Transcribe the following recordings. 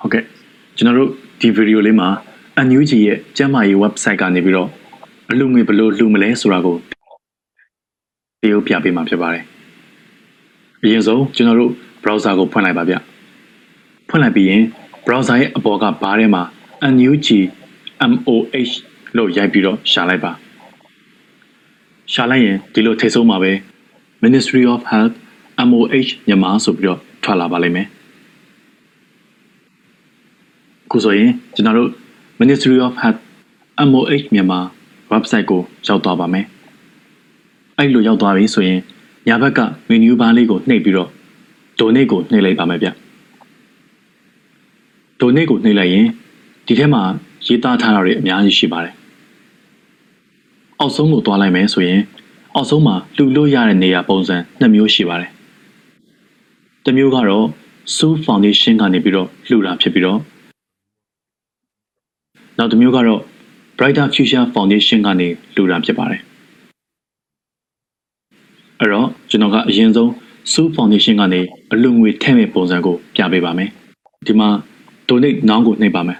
ဟုတ်ကဲ့ကျွန်တော်တို့ဒီဗီဒီယိုလေးမှာ NUG ရဲ့ကျမ်းမာရေး website ကနေပြီးတော့အလူငွေဘယ်လိုလှူမလဲဆိုတာကိုတရုပ်ပြပေးမှာဖြစ်ပါတယ်အရင်ဆုံးကျွန်တော်တို့ browser ကိုဖွင့်လိုက်ပါဗျဖွင့်လိုက်ပြီးရင် browser ရဲ့အပေါ်ကဘားထဲမှာ NUG MOH လို့ရိုက်ပြီးတော့ရှာလိုက်ပါရှာလိုက်ရင်ဒီလိုထိတ်ဆုံးမှာပဲ Ministry of Health MOH မြန်မာဆိုပြီးတော့ထွက်လာပါလိမ့်မယ်အခုဆိုရင်ကျွန်တော်တို့ Ministry of Health MOH မြန်မာ website ကိုရောက်သွားပါမယ်အဲ့လိုရောက်သွားပြီဆိုရင်ညာဘက်က menu bar လေးကိုနှိပ်ပြီးတော့ donate ကိုနှိပ်လိုက်ပါမယ်ဗျ donate ကိုနှိပ်လိုက်ရင်ဒီထဲမှာရေးသားထားတာတွေအများကြီးရှိပါတယ်အောက်ဆုံးကိုသွားလိုက်မယ်ဆိုရင်အောက်ဆုံးမှာလှူလို့ရတဲ့နေရာပုံစံနှစ်မျိုးရှိပါတယ် တစ်မျိုးကတော့ Su Foundation ကနေပြီးတော့လှူတာဖြစ်ပြီးတော့နောက်တစ်မျိုးကတော့ Brighter Future Foundation ကနေလှူတာဖြစ်ပါတယ်အဲ့တော့ကျွန်တော်ကအရင်ဆုံး Su Foundation ကနေအလူငွေထည့်မဲ့ပုံစံကိုပြပေးပါမယ်ဒီမှာ donate now ကိုနှိပ်ပါမယ်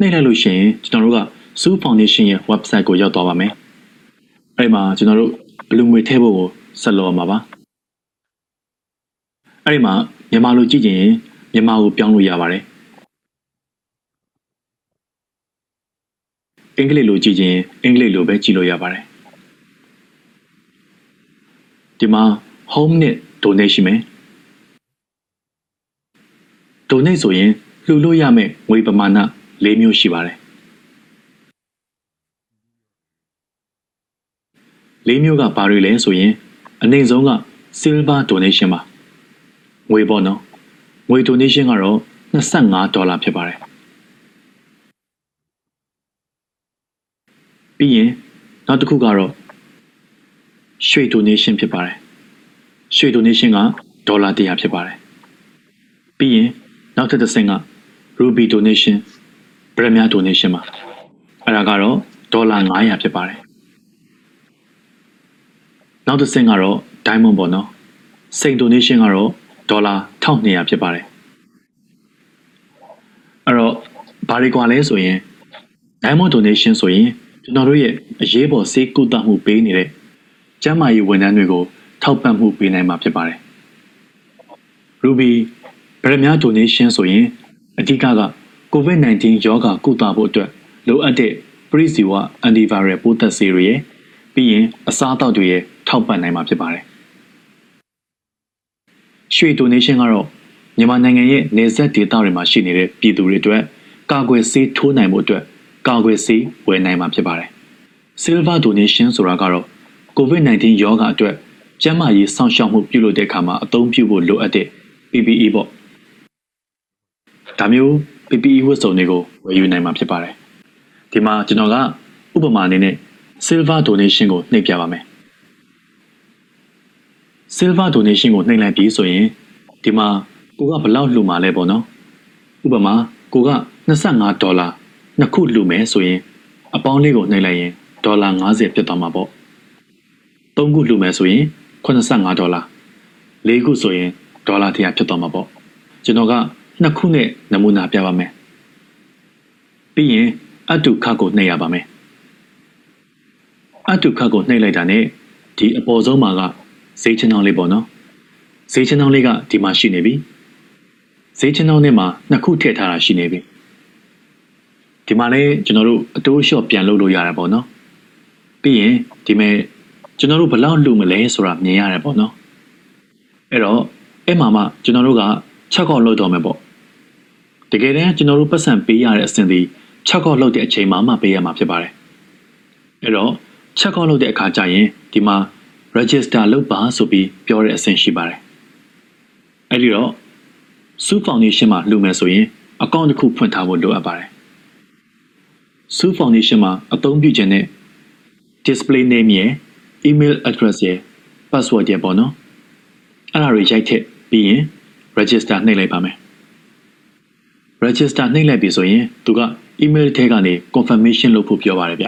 နှိပ်လိုက်လို့ရှိရင်ကျွန်တော်တို့က Su Foundation ရဲ့ website ကိုရောက်သွားပါမယ်အဲ့ဒီမှာကျွန်တော်တို့အလူငွေထည့်ဖို့ကိုဆက်လုပ်ရမှာပါ အဲ့ဒီမှာမြန်မာလိုကြည့်ကြရင်မြန်မာကိုပြောင်းလို့ရပါတယ်အင်္ဂလိပ်လိုကြည့်ရင်အင်္ဂလိပ်လိုပဲကြည့်လို့ရပါတယ်ဒီမှာ home နဲ့ donate ရှိမယ် donate ဆိုရင်လှူလို့ရမယ့်ငွေပမာဏ၄မျိုးရှိပါတယ်၄မျိုးကဘာတွေလဲဆိုရင်အနိုင်ဆုံးက silver donation ပါ ငွေပေါ့နော်ငွေ donation ကတော့25ဒေါ်လာဖြစ်ပါတယ်ပြီးရင်နောက်တစ်ခုကတော့ရွှေ donation ဖြစ်ပါတယ်ရွှေ donation ကဒေါ်လာ100ဖြစ်ပါတယ်ပြီးရင်နောက်ထပ်တစ်ဆင့်က ruby donation ပရမ donation ပါအဲ့ဒါကတော့ဒေါ်လာ900ဖြစ်ပါတယ်နောက်တစ်ဆင့်ကတော့ diamond ပေါ့နော်စိန် donation ကတော့ ဒေါ်လာ1200ဖြစ်ပါတယ်အဲ့တော့ဘာတွေကွာလဲဆိုရင် diamond donation ဆိုရင်ကျွန်တော်တို့ရဲ့အရေးပေါ်စေကုသမှုပေးနေတဲ့ကျန်းမာရေးဝန်ထမ်းတွေကို ထောက်ပံ့မှုပေးနိုင်မှာဖြစ်ပါတယ် ruby ဗရမ donation ဆိုရင်အဓိကက COVID-19 ရောဂါကုသဖို့အတွက်လိုအပ်တဲ့ပရိစီဝ antiviral ပိုးသက်ဆေးတွေရယ်ပြီးရင်အစားအသောက်တွေရယ်ထောက်ပံ့နိုင်မှာဖြစ်ပါတယ်။ ရွှေ donation ကတော့မြန်မာနိုင်ငံရဲ့နေဆက်ဒေသတွေမှာရှိနေတဲ့ပြည်သူတွေအတွက်ကာကွယ်ဆေးထိုးနိုင်မှုအတွက်ကာကွယ်ဆေးဝယ်နိုင်မှာဖြစ်ပါတယ်။ silver donation ဆိုတာကတော့ COVID-19 ရောဂါအတွက်ကျန်းမာရေးစောင့်ရှောက်မှုပြုလုပ်တဲ့အခါမှာအသုံးပြုဖို့လိုအပ်တဲ့ PPE ပေါ့ဒါမျိုး PPE ဝတ်စုံတွေကိုဝယ်ယူနိုင်မှာဖြစ်ပါတယ်ဒီမှာကျွန်တော်ကဥပမာအနေနဲ့ silver donation ကိုနှိပ်ပြပါမယ် silver donation ကိုနှိပ်လိုက်ပြီးဆိုရင်ဒီမှာကိုကဘလောက်လှူမှာလဲပေါ့နော်ဥပမာကိုက25ဒေါ်လာနှစ်ခုလှူမယ်ဆိုရင်အပေါင်းလေးကိုနှိပ်လိုက်ရင်ဒေါ်လာ90ဖြစ်သွားမှာပေါ့သုံးခုလှူမယ်ဆိုရင်85ဒေါ်လာ၄ခုဆိုရင်ဒေါ်လာ100ဖြစ်သွားမှာပေါ့ကျွန်တော်ကနှစ်ခုနဲ့နမူနာပြပါမယ်ပြီးရင်အတုခကိုနှိပ်ရပါမယ်အတုခကိုနှိပ်လိုက်တာနဲ့ဒီအပေါ်ဆုံးမှာက ဈေးချနှောင်းလေးပေါ့နော်ဈေးချနှောင်းလေးကဒီမှာရှိနေပြီဈေးချနှောင်းထဲမှာနှစ်ခုထည့်ထားတာရှိနေပြီဒီမှာလည်းကျွန်တော်တို့အတိုးလျှော့ပြန်လုပ်လို့ရတယ်ပေါ့နော်ပြီးရင်ဒီမဲ့ကျွန်တော်တို့ဘယ်လောက်လူမလဲဆိုတာမြင်ရတယ်ပေါ့နော်အဲ့တော့အဲ့မှာမှကျွန်တော်တို့က6ခေါက်လောက်တော့မယ်ပေါ့တကယ်တမ်းကျွန်တော်တို့ပတ်စံပေးရတဲ့အဆင့်ဒီ6ခေါက်လောက်တဲ့အချိန်မှမှပေးရမှာဖြစ်ပါတယ်အဲ့တော့6ခေါက်လောက်တဲ့အခါကျရင်ဒီမှာ register လုပ်ပါဆိုပြီးပြောတဲ့အဆင့်ရှိပါတယ်အဲ့ဒီတော့ Su Foundation မှာလှူမယ်ဆိုရင်အကောင့်တစ်ခုဖွင့်ထားဖို့လိုအပ်ပါတယ် Su Foundation မှာအသုံးပြုခြင်းနဲ့ display name ရယ် email address ရယ် password ရယ်ပေါ့နော်အဲ့ဒါတွေရိုက်ထည့်ပြီးရင် register နှိပ်လိုက်ပါမယ် register နှိပ်လိုက်ပြီဆိုရင်သူက email ထဲကနေ confirmation လုပ်ဖို့ပြောပါတယ်ဗျ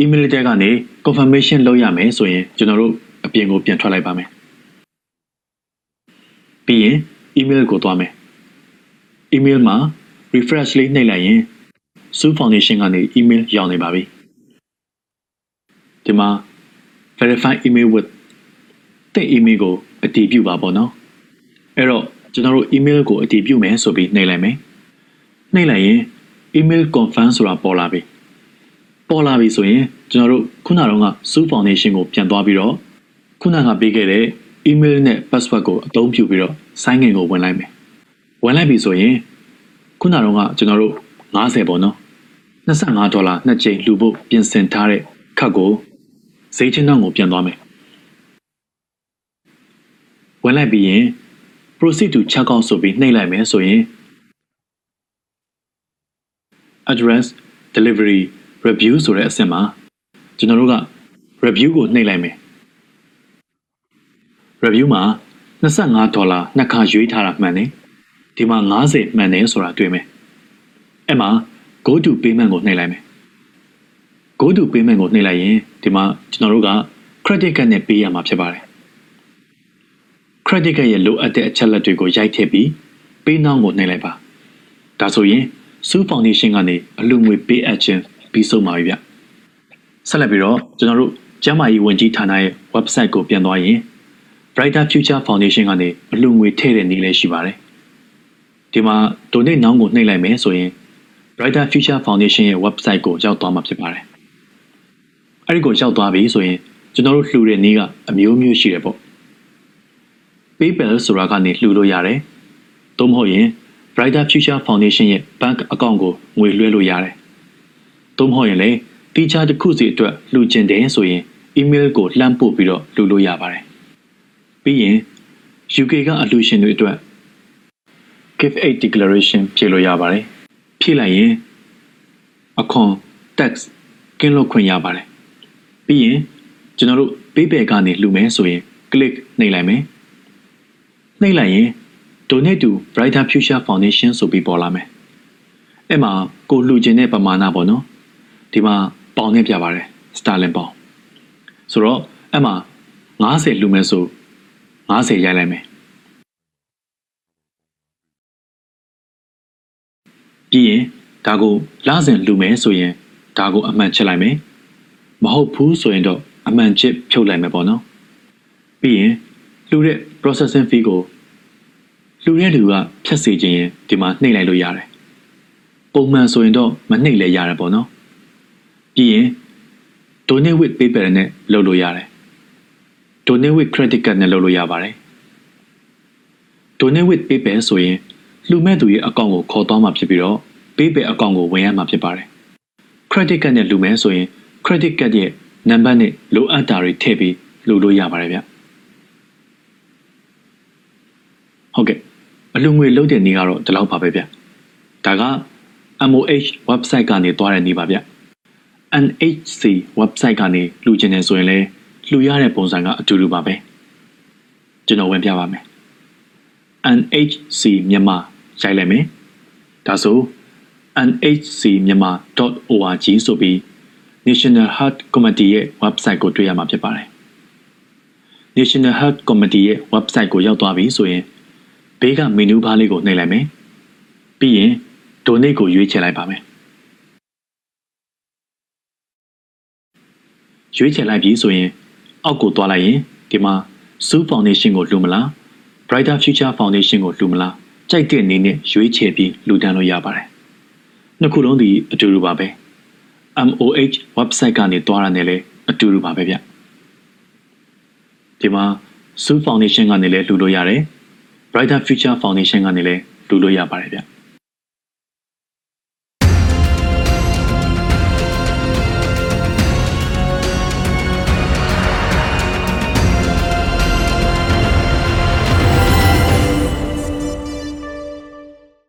email ထဲကနေ confirmation လုပ်ရမယ်ဆိုရင်ကျွန်တော်တို့အပြင်ကိုပြန်ထွက်လိုက်ပါမယ်ပြီးရင် email ကိုသွားမယ် email မှာ refresh လေးနှိပ်လိုက်ရင် Su Foundation ကနေ email ရောက်နေပါပြီဒီမှာ verify email with တဲ့ email ကိုအတည်ပြုပါပေါ့နော်အဲ့တော့ကျွန်တော်တို့ email ကိုအတည်ပြုမယ်ဆိုပြီးနှိပ်လိုက်မယ်နှိပ်လိုက်ရင် email confirm ဆိုတာပေါ်လာပြီ ပေါ်လာပြီဆိုရင်ကျွန်တော်တို့ခုနကတော့က Su Foundation ကိုပြန်သွားပြီးတော့ခုနကပေးခဲ့တဲ့ email နဲ့ password ကိုအသုံးပြုပြီးတော့ sign in ကိုဝင်လိုက်မယ်ဝင်လိုက်ပြီဆိုရင်ခုနကတော့ကကျွန်တော်တို့90ပေါ့နော်25ဒေါ်လာနှစ်ကြိမ်လှူဖို့ပြင်ဆင်ထားတဲ့ခတ်ကိုဈေးချင်းနှောင်းကိုပြန်သွားမယ်ဝင်လိုက်ပြီးရင် proceed to check out ဆိုပြီးနှိပ်လိုက်မယ်ဆိုရင် address delivery review ဆိုတဲ့အဆင့်မှာကျွန်တော်တို့က review ကိုနှိပ်လိုက်မယ် review မှာ25ဒေါ်လာနှစ်ခါရွေးထားတာမှန်တယ်ဒီမှာ90မှန်တယ်ဆိုတာတွေ့မယ်အဲ့မှာ go to payment ကိုနှိပ်လိုက်မယ် go to payment ကိုနှိပ်လိုက်ရင်ဒီမှာကျွန်တော်တို့က credit card နဲ့ပေးရမှာဖြစ်ပါတယ် credit card ရဲ့လိုအပ်တဲ့အချက်လက်တွေကိုရိုက်ထည့်ပြီး pay now ကိုနှိပ်လိုက်ပါဒါဆိုရင် Su Foundation ကနေအလူငွေပေးအပ်ခြင်း ပြီးဆုံးပါပြီဗျဆက်လက်ပြီးတော့ကျွန်တော်တို့ကျန်းမာရေးဝန်ကြီးဌာနရဲ့ website ကိုပြန်သွားရင် Brighter Future Foundation ကနေအလူငွေထည့်တဲ့နည်းလေးရှိပါတယ်ဒီမှာ donate now ကိုနှိပ်လိုက်မယ်ဆိုရင် Brighter Future Foundation ရဲ့ website ကိုရောက်သွားမှာဖြစ်ပါတယ်အဲ့ဒီကိုရောက်သွားပြီဆိုရင်ကျွန်တော်တို့လှူတဲ့နည်းကအမျိုးမျိုးရှိတယ်ပေါ့ PayPal ဆိုတာကနေလှူလို့ရတယ်။သို့မဟုတ်ရင် Brighter Future Foundation ရဲ့ bank account ကိုငွေလွှဲလို့ရတယ်။ သို့မဟုတ်ရင်လည်းတီချာတစ်ခုစီအတွက်လှူချင်တယ်ဆိုရင် email ကိုလှမ်းပို့ပြီးတော့လှူလို့ရပါတယ်။ပြီးရင် UK ကအလှူရှင်တွေအတွက် give aid declaration ဖြည့်လို့ရပါတယ်။ဖြည့်လိုက်ရင်အခွန် tax ကင်းလွတ်ခွင့်ရပါတယ်။ပြီးရင်ကျွန်တော်တို့ PayPal ကနေလှူမယ်ဆိုရင် click နှိပ်လိုက်မယ်။နှိပ်လိုက်ရင် donate to Brighter Future Foundation ဆိုပြီးပေါ်လာမယ်။အဲ့မှာကိုလှူခြင်းတဲ့ပမာဏပေါ့နော်။ ဒီမှာပေါင်နဲ့ပြပါတယ်။ Sterling ပေါင်။ဆိုတော့အဲ့မှာ90လှူမယ်ဆို90ရိုက်လိုက်မယ်။ပြီးရင်ဒါကိုလစဉ်လှူမယ်ဆိုရင်ဒါကိုအမှန်ချက်လိုက်မယ်။မဟုတ်ဘူးဆိုရင်တော့အမှန်ချစ်ဖြုတ်လိုက်မယ်ပေါ့နော်။ပြီးရင်လှူတဲ့ processing fee ကိုလှူတဲ့လူကဖြတ်စေခြင်းရင်ဒီမှာနှိပ်လိုက်လို့ရတယ်။ပုံမှန်ဆိုရင်တော့မနှိပ်လဲရတယ်ပေါ့နော်။ ပြီးရင် donate with PayPal နဲ့လုပ်လို့ရတယ်။ donate with credit card နဲ့လုပ်လို့ရပါတယ်။ donate with PayPal ဆိုရင်လှူမဲ့သူရဲ့အကောင့်ကိုခေါ်သွားမှာဖြစ်ပြီးတော့ PayPal အကောင့်ကိုဝင်ရမှာဖြစ်ပါတယ်။ credit card နဲ့လှူမယ်ဆိုရင် credit card ရဲ့နံပါတ်နဲ့လိုအပ်တာတွေထည့်ပြီးလှူလို့ရပါတယ်ဗျ။ဟုတ်ကဲ့အလူငွေလုံးတဲ့နေကတော့ဒီလောက်ပါပဲဗျဒါက MOH website ကနေသွားတဲ့နေပါဗျ NHC website ကနေလှူချင်တယ်ဆိုရင်လည်းလှူရတဲ့ပုံစံကအတူတူပါပဲကျွန်တော်ဝင်ပြပါမယ် NHC မြန်မာရိုက်လိုက်မယ်ဒါဆို nhcmyanmar.org ဆိုပြီး National Heart Committee ရဲ့ website ကိုတွေ့ရမှာဖြစ်ပါတယ် National Heart Committee ရဲ့ website ကိုရောက်သွားပြီဆိုရင်ဘေးကမီနူးဘားလေးကိုနှိပ်လိုက်မယ်။ပြီးရင် donate ကိုရွေးချယ်လိုက်ပါမယ်။ ရွေးချယ်လိုက်ပြီဆိုရင်အောက်ကိုသွားလိုက်ရင်ဒီမှာ Su Foundation ကိုလှူမလား Brighter Future Foundation ကိုလှူမလားကြိုက်တဲ့အနေနဲ့ရွေးချယ်ပြီးလှူဒန်းလို့ရပါတယ်။နှစ်ခုလုံးဒီအတူတူပါပဲ။ MOH website ကနေတွားရတဲ့လည်းအတူတူပါပဲဗျ။ဒီမှာ Su Foundation ကနေလည်းလှူလို့ရတယ်။ Brighter Future Foundation ကနေလည်းလူလို့ရပါတယ်ဗျ။